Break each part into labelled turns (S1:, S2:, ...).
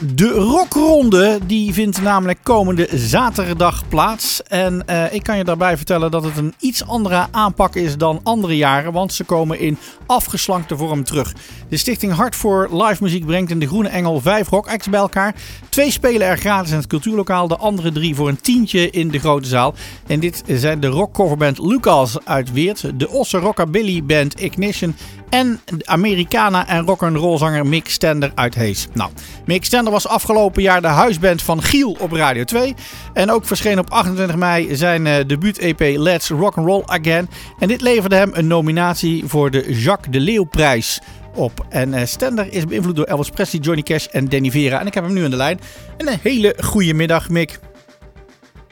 S1: De rockronde die vindt namelijk komende zaterdag plaats. En uh, ik kan je daarbij vertellen dat het een iets andere aanpak is dan andere jaren. Want ze komen in afgeslankte vorm terug. De stichting Hart voor Live Muziek brengt in de Groene Engel vijf rock acts bij elkaar. Twee spelen er gratis in het cultuurlokaal. De andere drie voor een tientje in de grote zaal. En dit zijn de rockcoverband Lucas uit Weert. De Osse Rockabilly Band Ignition. En Americana en rock'n'roll zanger Mick Stender uit Hees. Nou, Mick Stender was afgelopen jaar de huisband van Giel op Radio 2. En ook verscheen op 28 mei zijn uh, debuut-EP Let's Rock'n'Roll Again. En dit leverde hem een nominatie voor de Jacques de Leeuw prijs op. En uh, Stender is beïnvloed door Elvis Presley, Johnny Cash en Danny Vera. En ik heb hem nu aan de lijn. En een hele goede middag, Mick.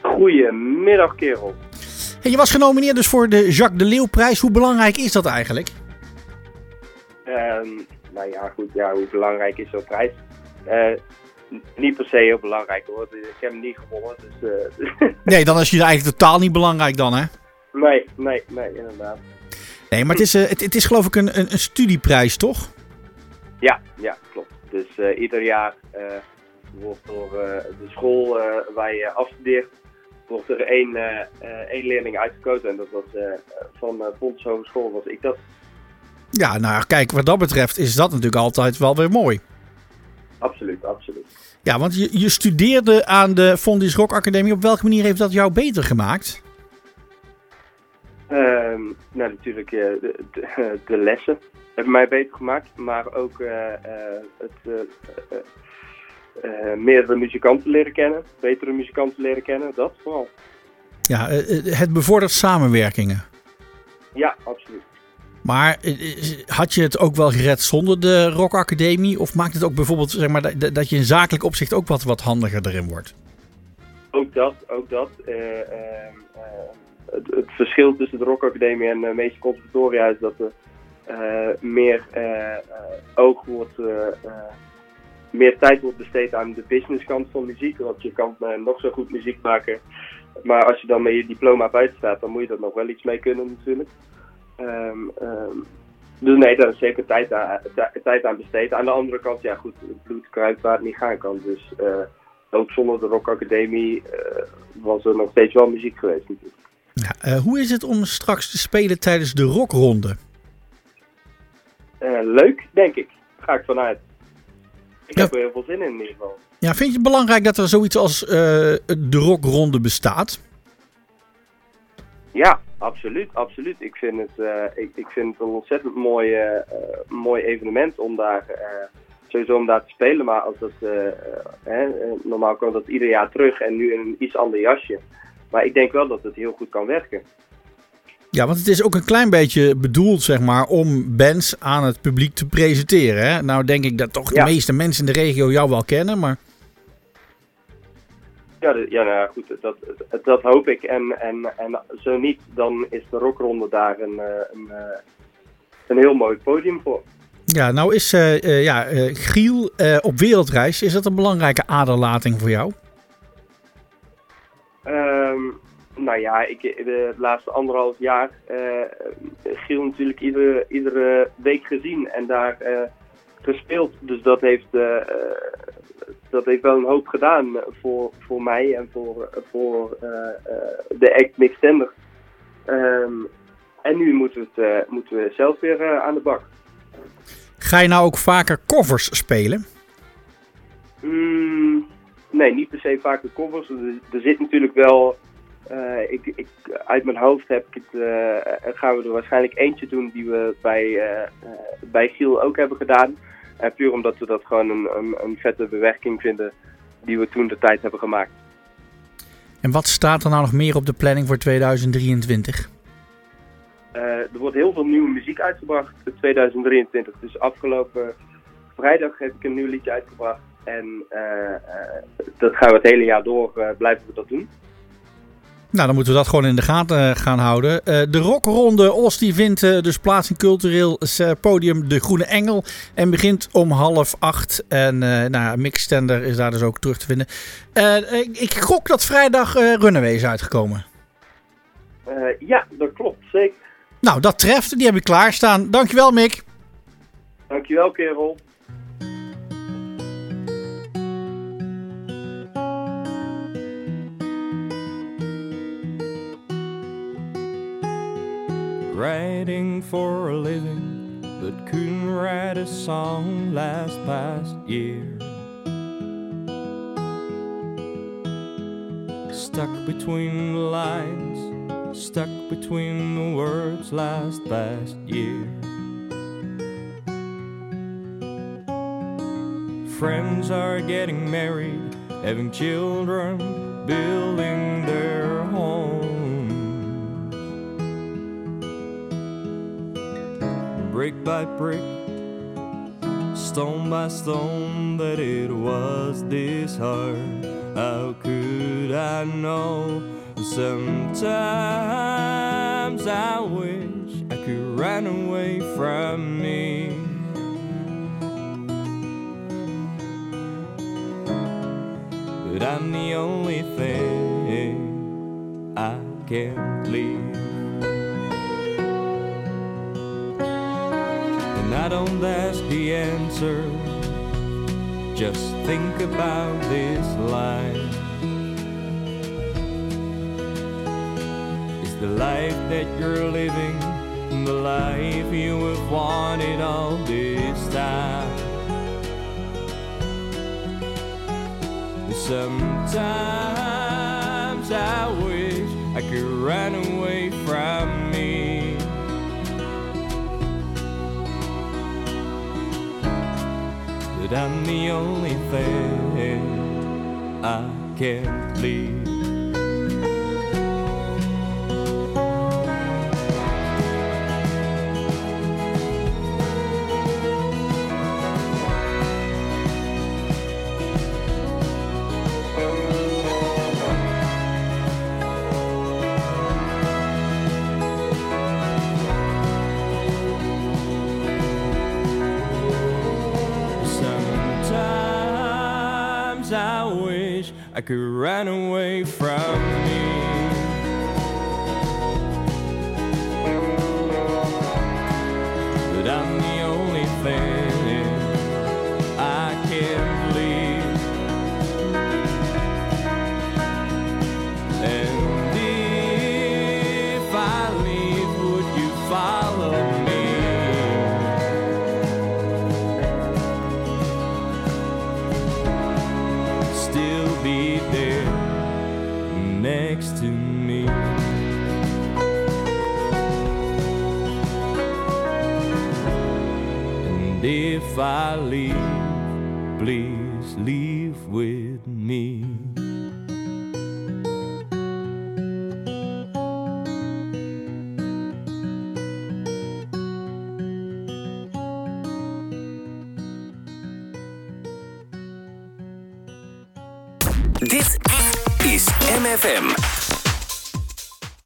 S2: Goedemiddag, kerel.
S1: Hey, je was genomineerd dus voor de Jacques de Leeuw prijs. Hoe belangrijk is dat eigenlijk?
S2: Um, nou ja, goed, ja, hoe belangrijk is zo'n prijs? Uh, niet per se heel belangrijk hoor. Ik heb hem niet gewonnen. Dus,
S1: uh, nee, dan is je eigenlijk totaal niet belangrijk dan, hè?
S2: Nee, nee, nee, inderdaad.
S1: Nee, maar het is, uh, het, het, is geloof ik een, een, een, studieprijs, toch?
S2: Ja, ja, klopt. Dus ieder jaar wordt door de school waar je afstudeert, wordt er één, één leerling uitgekozen. En dat was van uh, Fonds Hogeschool was ik dat.
S1: Ja, nou kijk, wat dat betreft is dat natuurlijk altijd wel weer mooi.
S2: Absoluut, absoluut.
S1: Ja, want je, je studeerde aan de Fondis Rock Academie. Op welke manier heeft dat jou beter gemaakt?
S2: Um, nou, natuurlijk uh, de, de, de, lessen hebben mij beter gemaakt. Maar ook uh, uh, het meerdere muzikanten leren kennen. Betere muzikanten leren kennen, dat vooral.
S1: Ja, het bevordert samenwerkingen.
S2: Ja, absoluut.
S1: Maar had je het ook wel gered zonder de Rock Academie? Of maakt het ook bijvoorbeeld zeg maar, dat, je in zakelijk opzicht ook wat, wat handiger erin wordt?
S2: Ook dat, ook dat. Uh, het, het, verschil tussen de Rock Academie en de meeste conservatoria is dat er meer oog wordt, meer tijd wordt besteed aan de businesskant van muziek. Want je kan nog zo goed muziek maken. Maar als je dan met je diploma buiten staat, dan moet je er nog wel iets mee kunnen natuurlijk. Um, um, dus nee, daar is zeker tijd aan, tijd aan besteed. Aan de andere kant, ja goed, het bloed kruipt waar het niet gaan kan. Dus uh, ook zonder de Rock Academie uh, was er nog steeds wel muziek geweest natuurlijk.
S1: Ja, uh, hoe is het om straks te spelen tijdens de rockronde?
S2: leuk, denk ik. Daar ga ik vanuit. Ik ja. heb er heel veel zin in in ieder geval.
S1: Ja, vind je het belangrijk dat er zoiets als de rockronde bestaat?
S2: Ja, absoluut, absoluut. Ik vind het, uh, ik, ik vind het een ontzettend mooi, uh, mooi evenement om daar, sowieso om daar te spelen. Maar als dat, hè, normaal komt dat ieder jaar terug en nu in een iets ander jasje. Maar ik denk wel dat het heel goed kan werken.
S1: Ja, want het is ook een klein beetje bedoeld, zeg maar, om bands aan het publiek te presenteren. Hè? Nou denk ik dat toch de meeste mensen in de regio jou wel kennen, maar...
S2: Ja, ja nou goed, dat, dat, dat hoop ik. En, en, en zo niet, dan is de rockronde daar een, een, een heel mooi podium voor.
S1: Ja, nou is uh, uh, ja, uh, Giel op wereldreis. Is dat een belangrijke aderlating voor jou?
S2: Um, nou ja, ik, de laatste anderhalf jaar Giel natuurlijk iedere, iedere week gezien en daar gespeeld. Dus dat heeft dat heeft wel een hoop gedaan voor, voor mij en voor, voor uh, uh, de act Mix Tender. Um, en nu moeten we, het, uh, moeten we zelf weer aan de bak.
S1: Ga je nou ook vaker covers spelen?
S2: Mm, nee, niet per se vaker covers. Er, er zit natuurlijk wel... ik, ik, uit mijn hoofd heb ik het, gaan we er waarschijnlijk eentje doen die we bij, bij Giel ook hebben gedaan. En puur omdat we dat gewoon een, een, een vette bewerking vinden die we toen de tijd hebben gemaakt.
S1: En wat staat er nou nog meer op de planning voor 2023?
S2: Uh, er wordt heel veel nieuwe muziek uitgebracht in 2023. Dus afgelopen vrijdag heb ik een nieuw liedje uitgebracht. En uh, uh, dat gaan we het hele jaar door, blijven we dat doen.
S1: Nou, dan moeten we dat gewoon in de gaten eh, gaan houden. Uh, de rockronde Os die vindt uh, dus plaats in cultureel podium De Groene Engel. En begint om half acht. En nou, Mick Stender is daar dus ook terug te vinden. ik, ik gok dat vrijdag Runaway is uitgekomen.
S2: ja, dat klopt. Zeker.
S1: Nou, dat treft. Die heb ik klaarstaan. Dankjewel Mick.
S2: Dankjewel kerel.
S3: Writing for a living, but couldn't write a song last past year. Stuck between the lines, stuck between the words last past year. Friends are getting married, having children, building Brick by brick, stone by stone, that it was this hard. How could I know? Sometimes I wish I could run away from me. But I'm the only thing I can't leave. And I don't ask the answer, just think about this life. Is the life that you're living the life you have wanted all this time? Sometimes I wish I could run away I'm the only thing I can't leave. I could run away from me. If I leave, please leave with me.
S4: Dit is MFM.